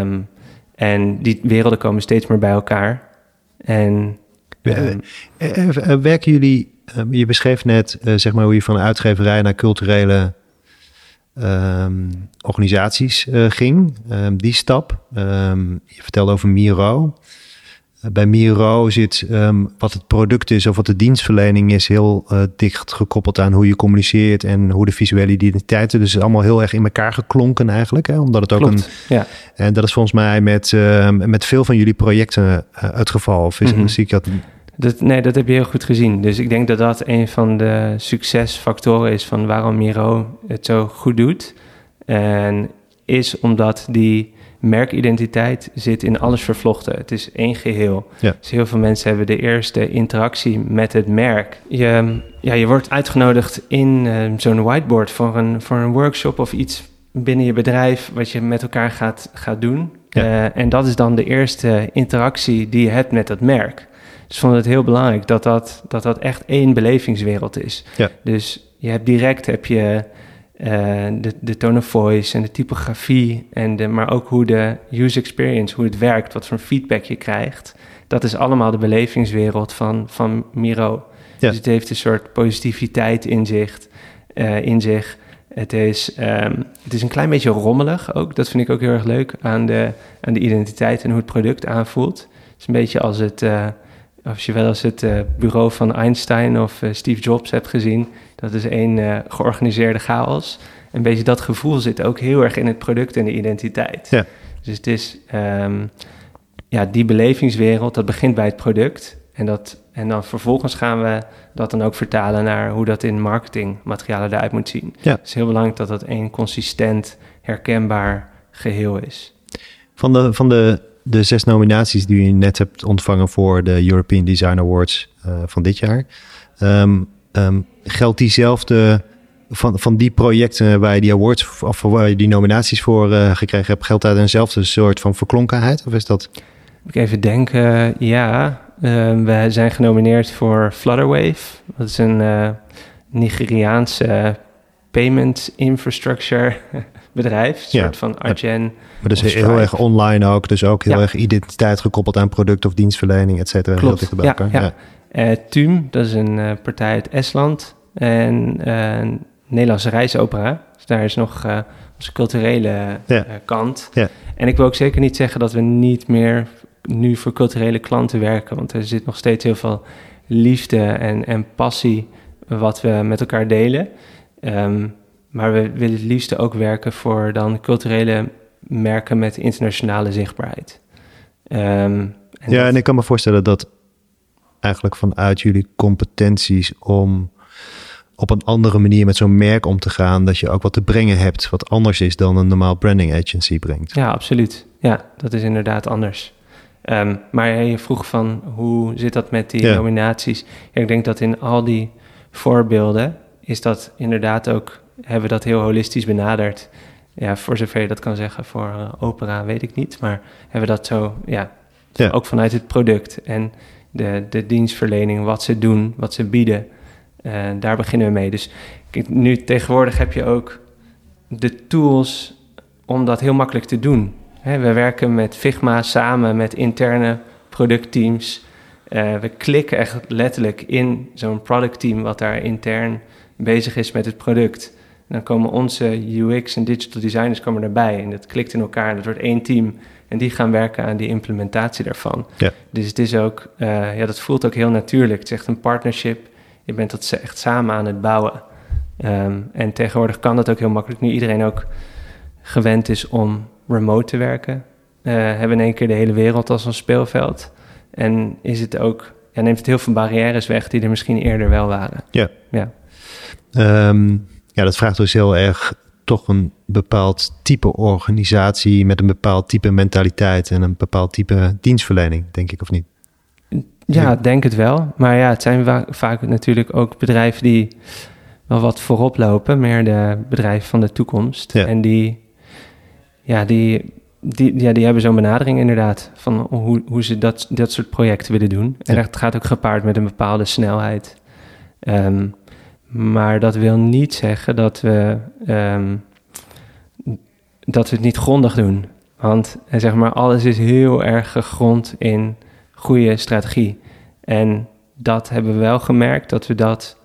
Um, en die werelden komen steeds meer bij elkaar. En, um, werken jullie Ehm, je beschreef net zeg maar hoe je van uitgeverij naar culturele um, organisaties uh, ging. Um, die stap. je vertelde over Miro. Bij Miro zit wat het product is of wat de dienstverlening is heel dicht gekoppeld aan hoe je communiceert en hoe de visuele identiteiten. Dus allemaal heel erg in elkaar geklonken eigenlijk. Hè? Omdat het ook een. Ja. En dat is volgens mij met, met veel van jullie projecten het geval. Of is, mm -hmm. zie ik dat dat, nee, dat heb je heel goed gezien. Dus ik denk dat dat een van de succesfactoren is van waarom Miro het zo goed doet. En is omdat die merkidentiteit zit in alles vervlochten. Het is één geheel. Ja. Dus heel veel mensen hebben de eerste interactie met het merk. Je, ja, je wordt uitgenodigd in uh, zo'n whiteboard voor een, voor een workshop of iets binnen je bedrijf wat je met elkaar gaat, gaat doen. Ja. Uh, en dat is dan de eerste interactie die je hebt met dat merk. Dus vond het heel belangrijk dat dat, dat, dat echt één belevingswereld is. Ja. Dus je hebt direct heb je uh, de, de tone of voice en de typografie, en de, maar ook hoe de user experience, hoe het werkt, wat voor feedback je krijgt. Dat is allemaal de belevingswereld van, van Miro. Ja. Dus het heeft een soort positiviteit in zich. Uh, in zich. Het, is, um, het is een klein beetje rommelig ook. Dat vind ik ook heel erg leuk aan de, aan de identiteit en hoe het product aanvoelt. Het is een beetje als het, uh, als je wel eens het uh, bureau van Einstein of uh, Steve Jobs hebt gezien, dat is één uh, georganiseerde chaos. Een beetje dat gevoel zit ook heel erg in het product en de identiteit. Ja. Dus het is um, ja, die belevingswereld, dat begint bij het product. En, dat, en dan vervolgens gaan we dat dan ook vertalen naar hoe dat in marketingmaterialen eruit moet zien. Ja. Het is heel belangrijk dat dat één consistent, herkenbaar geheel is. Van de, van de de zes nominaties die je net hebt ontvangen voor de European Design Awards uh, van dit jaar. Um, um, geldt diezelfde van, van die projecten waar je die awards of waar je die nominaties voor uh, gekregen hebt, geldt daar eenzelfde soort van verklonkenheid? Of is dat? Ik even denken, ja. Uh, we zijn genomineerd voor Flutterwave. Dat is een uh, Nigeriaanse payment infrastructure [LAUGHS] bedrijf, een soort van Argen. Maar dus heel erg online ook, dus ook heel erg identiteit gekoppeld aan product of dienstverlening, et cetera. Klopt, heel bij elkaar. Ja, ja. TUM, dat is een uh, partij uit Estland en uh, een Nederlandse reisopera. Dus daar is nog onze culturele kant. En ik wil ook zeker niet zeggen dat we niet meer nu voor culturele klanten werken. Want er zit nog steeds heel veel liefde en, en passie wat we met elkaar delen. Ehm, maar we willen het liefst ook werken voor dan culturele merken met internationale zichtbaarheid. Ehm, ja, en ik kan me voorstellen dat eigenlijk vanuit jullie competenties om op een andere manier met zo'n merk om te gaan, dat je ook wat te brengen hebt wat anders is dan een normaal branding agency brengt. Ja, absoluut. Ja, dat is inderdaad anders. Um, maar je vroeg van hoe zit dat met die nominaties? ik denk dat in al die voorbeelden is dat inderdaad ook, hebben we dat heel holistisch benaderd. Ja, voor zover je dat kan zeggen voor uh, opera, weet ik niet. Maar hebben we dat zo, ja, ja, ook vanuit het product en de, de dienstverlening, wat ze doen, wat ze bieden. Uh, daar beginnen we mee. Dus nu tegenwoordig heb je ook de tools om dat heel makkelijk te doen. we werken met Figma samen met interne productteams. Uh, we klikken echt letterlijk in zo'n productteam wat daar intern bezig is met het product. dan komen onze UX en digital designers komen erbij en dat klikt in elkaar dat wordt één team. En die gaan werken aan die implementatie daarvan. Ja. Dus het is ook, uh, ja, dat voelt ook heel natuurlijk. Het is echt een partnership. Je bent dat echt samen aan het bouwen. Um, en tegenwoordig kan dat ook heel makkelijk. Nu iedereen ook gewend is om remote te werken. Uh, hebben in één keer de hele wereld als een speelveld. En is het ook, ja, neemt het heel veel barrières weg die er misschien eerder wel waren. Ja. Ja, um, ja dat vraagt dus heel erg toch een bepaald type organisatie met een bepaald type mentaliteit en een bepaald type dienstverlening, denk ik, of niet? Ja, denk het wel. Maar ja, het zijn vaak natuurlijk ook bedrijven die wel wat voorop lopen, meer de bedrijven van de toekomst. En die, ja, die, die, ja, die hebben zo'n benadering inderdaad van hoe, hoe ze dat, dat soort projecten willen doen. En dat gaat ook gepaard met een bepaalde snelheid. Ehm, maar dat wil niet zeggen dat we, ehm, dat we het niet grondig doen. Want eh, zeg maar, alles is heel erg gegrond in goede strategie. En dat hebben we wel gemerkt dat we dat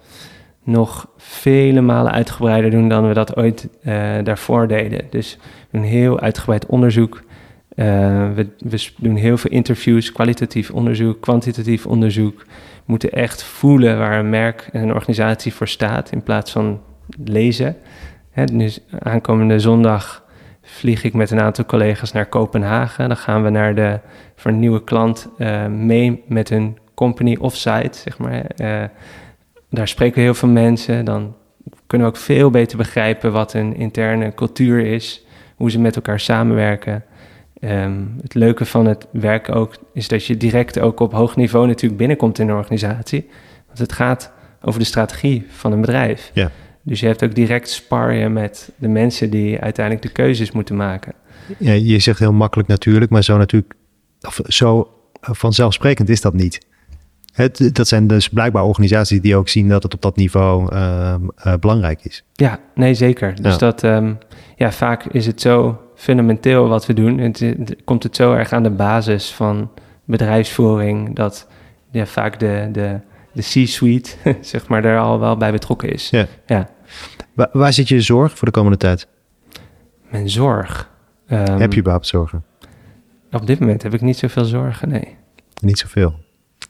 nog vele malen uitgebreider doen dan we dat ooit uh, daarvoor deden. Dus we doen heel uitgebreid onderzoek. Uh, we, we, doen heel veel interviews, kwalitatief onderzoek, kwantitatief onderzoek moeten echt voelen waar een merk en een organisatie voor staat in plaats van lezen. Hè, dus aankomende zondag vlieg ik met een aantal collega's naar Kopenhagen. Dan gaan we naar de, voor een nieuwe klant uh, mee met hun company offsite, zeg maar. Uh, daar spreken we heel veel mensen. Dan kunnen we ook veel beter begrijpen wat een interne cultuur is, hoe ze met elkaar samenwerken. Ehm, het leuke van het werk ook is dat je direct ook op hoog niveau natuurlijk binnenkomt in een organisatie. Want het gaat over de strategie van een bedrijf. Ja. Dus je hebt ook direct sparren met de mensen die uiteindelijk de keuzes moeten maken. Ja, je zegt heel makkelijk natuurlijk, maar zo natuurlijk, of zo vanzelfsprekend is dat niet. Het, dat zijn dus blijkbaar organisaties die ook zien dat het op dat niveau ehm, eh, belangrijk is. Ja, nee, zeker. Dus dat, ehm, ja, vaak is het zo fundamenteel wat we doen. Het, komt het zo erg aan de basis van bedrijfsvoering dat ja, vaak de, de, de C-suite, [LAUGHS] zeg maar, daar al wel bij betrokken is. Ja. ja. Waar, waar zit je zorg voor de komende tijd? Mijn zorg? Um, heb je überhaupt zorgen? Op dit moment heb ik niet zoveel zorgen, nee. Niet zoveel?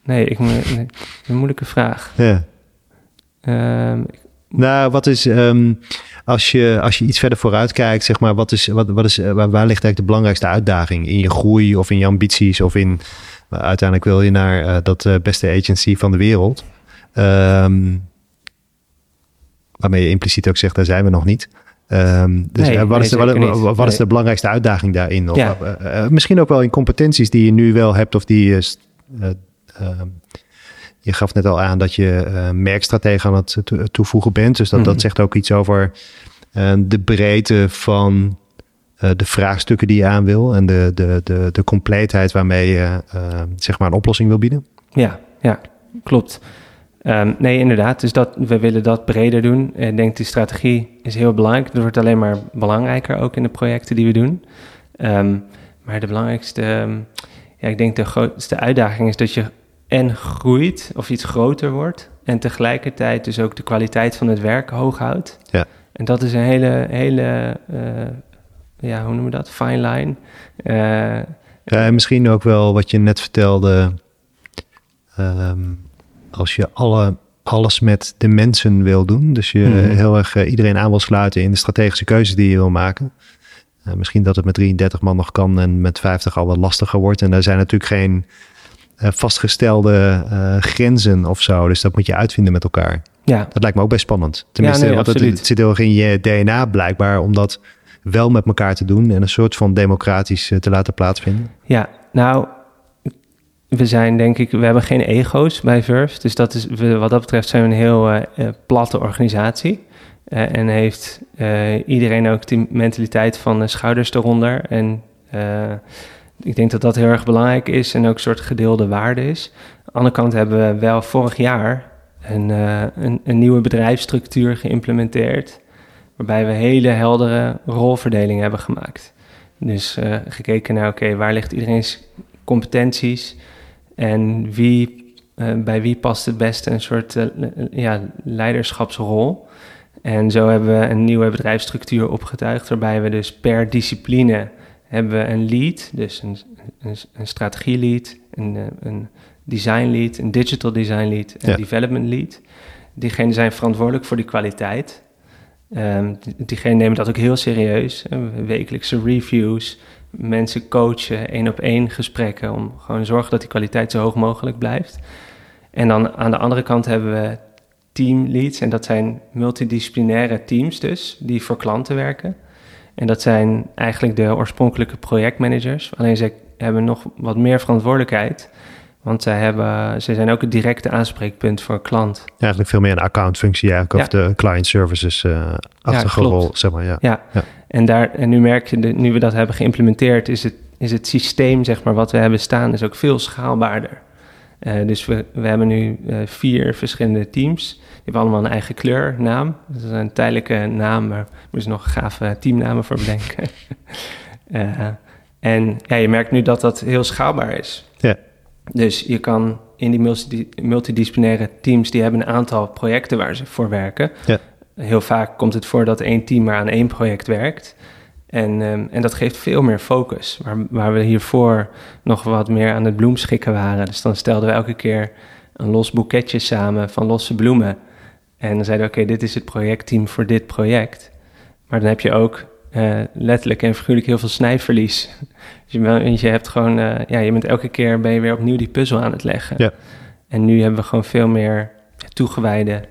Nee, ik, nee, een moeilijke vraag. Ja. Um, nou, wat is, um, als, je, als je iets verder vooruit kijkt, zeg maar, wat is, wat, wat is, waar, waar ligt eigenlijk de belangrijkste uitdaging? In je groei of in je ambities of in, uiteindelijk wil je naar uh, dat uh, beste agency van de wereld. Um, waarmee je impliciet ook zegt, daar zijn we nog niet. Um, dus nee, wat, is de, wat, wat, is de belangrijkste uitdaging daarin? Of, ja. misschien ook wel in competenties die je nu wel hebt of die je je gaf net al aan dat je uh, merkstratege aan het toevoegen bent. Dus dat, dat mhm. zegt ook iets over uh, de breedte van uh, de vraagstukken die je aan wil. En de, de, de, de compleetheid waarmee je zeg maar een oplossing wil bieden. Ja, ja klopt. Um, nee, inderdaad. Dus dat, we willen dat breder doen. Ik denk die strategie is heel belangrijk. Dat wordt alleen maar belangrijker ook in de projecten die we doen. Um, maar de belangrijkste, um, ja, ik denk de grootste uitdaging is dat je en groeit of iets groter wordt. En tegelijkertijd dus ook de kwaliteit van het werk hoog houdt. Ja. En dat is een hele, hele uh, ja, hoe noemen we dat? Fine line. Uh, Ja, misschien ook wel wat je net vertelde. Ehm, als je alle, alles met de mensen wil doen. Dus je mhm. heel erg eh, iedereen aan wil sluiten in de strategische keuzes die je wil maken. Misschien dat het met 33 man nog kan en met 50 al wat lastiger wordt. En daar zijn natuurlijk geen vastgestelde grenzen of zo. Dus dat moet je uitvinden met elkaar. Ja. Dat lijkt me ook best spannend. Tenminste, ja, nee, want het, het, zit heel erg in je DNA blijkbaar, omdat wel met elkaar te doen en een soort van democratisch te laten plaatsvinden. Ja, nou, we zijn denk ik, we hebben geen ego's bij Verve. Dus dat is, wat dat betreft zijn we een heel uh, platte organisatie. Uh, en heeft iedereen ook die mentaliteit van schouders eronder. En ik denk dat dat heel erg belangrijk is en ook een soort gedeelde waarde is. Aan de andere kant hebben we wel vorig jaar een, een, een nieuwe bedrijfsstructuur geïmplementeerd. Waarbij we hele heldere rolverdeling hebben gemaakt. Dus gekeken naar, oké, waar ligt iedereen's competenties? En wie, uh, bij wie past het beste een soort ja, leiderschapsrol? En zo hebben we een nieuwe bedrijfsstructuur opgetuigd, waarbij we dus per discipline hebben we een lead, dus een, een, een strategie-lead, een, een design lead, een digital design lead en development lead. Diegenen zijn verantwoordelijk voor die kwaliteit. Um, diegenen nemen dat ook heel serieus. Wekelijkse reviews, mensen coachen, één op één gesprekken, om gewoon zorgen dat die kwaliteit zo hoog mogelijk blijft. En dan aan de andere kant hebben we teamleads, en dat zijn multidisciplinaire teams dus, die voor klanten werken. En dat zijn eigenlijk de oorspronkelijke projectmanagers, alleen ze hebben nog wat meer verantwoordelijkheid. Want zij, hebben, zij zijn ook het directe aanspreekpunt voor een klant. Ja, eigenlijk veel meer een accountfunctie eigenlijk, of de client services uh, achtige ja, rol, zeg maar. Ja. ja. En, daar, en nu merk je, nu we dat hebben geïmplementeerd, is het, is het systeem, zeg maar, wat we hebben staan, is ook veel schaalbaarder. Uh, dus we, we hebben nu uh, vier verschillende teams. Die hebben allemaal een eigen kleur, naam. Dat is een tijdelijke naam, maar er moeten nog gave teamnamen voor bedenken. uh, [LAUGHS] en ja, je merkt nu dat dat heel schaalbaar is. Ja. Dus je kan in die multidisciplinaire teams, die hebben een aantal projecten waar ze voor werken. Ja. Heel vaak komt het voor dat één team maar aan één project werkt. En, um, en dat geeft veel meer focus. Waar, waar we hiervoor nog wat meer aan het bloemschikken waren. Dus dan stelden we elke keer een los boeketje samen van losse bloemen. En dan zeiden we, oké, dit is het projectteam voor dit project. Maar dan heb je ook uh, letterlijk en figuurlijk heel veel snijverlies. [LAUGHS] Dus je, je hebt gewoon, uh, ja, je bent elke keer ben je weer opnieuw die puzzel aan het leggen. Ja. En nu hebben we gewoon veel meer toegewijde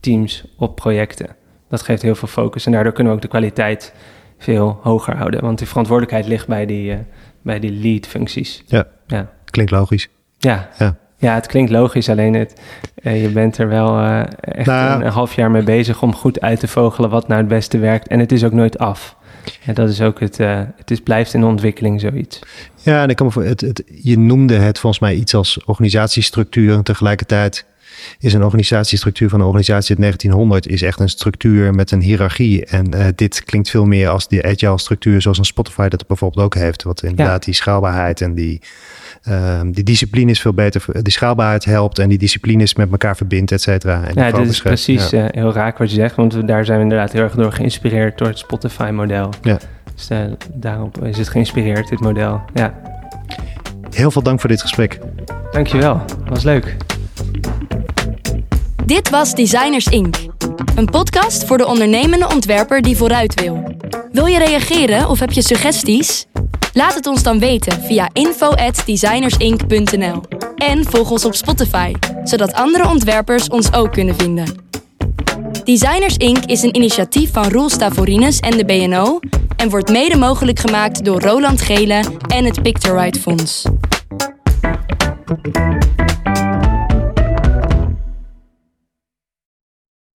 teams op projecten. Dat geeft heel veel focus en daardoor kunnen we ook de kwaliteit veel hoger houden. Want die verantwoordelijkheid ligt bij die, uh, bij die lead-functies. Ja. ja, klinkt logisch. Ja. ja. Ja, het klinkt logisch, alleen het, uh, je bent er wel uh, echt nou, een, een, half jaar mee bezig om goed uit te vogelen wat nou het beste werkt. En het is ook nooit af. Ja, dat is ook het. Uh, het is, blijft in ontwikkeling zoiets. Ja, en ik kan me voor, het, het, je noemde het volgens mij iets als organisatiestructuur. Tegelijkertijd is een organisatiestructuur van een organisatie uit 1900 is echt een structuur met een hiërarchie. En uh, dit klinkt veel meer als die agile structuur zoals een Spotify dat bijvoorbeeld ook heeft. Wat inderdaad die schaalbaarheid en die Um, die discipline is veel beter, die schaalbaarheid helpt en die disciplines met elkaar verbindt, et cetera. ja, dit is precies ja. uh, heel raak wat je zegt, want we, daar zijn we inderdaad heel erg door geïnspireerd door het Spotify-model. Ja. Dus uh, daarop is het geïnspireerd, dit model. Ja. Heel veel dank voor dit gesprek. Dankjewel, was leuk. Dit was Designers Inc. Een podcast voor de ondernemende ontwerper die vooruit wil. Wil je reageren of heb je suggesties? Laat het ons dan weten via info@designersinc.nl. En volg ons op Spotify, zodat andere ontwerpers ons ook kunnen vinden. Designers Inc. is een initiatief van Roel Stavorines en de BNO en wordt mede mogelijk gemaakt door Roland Gele en het Pictorite Fonds.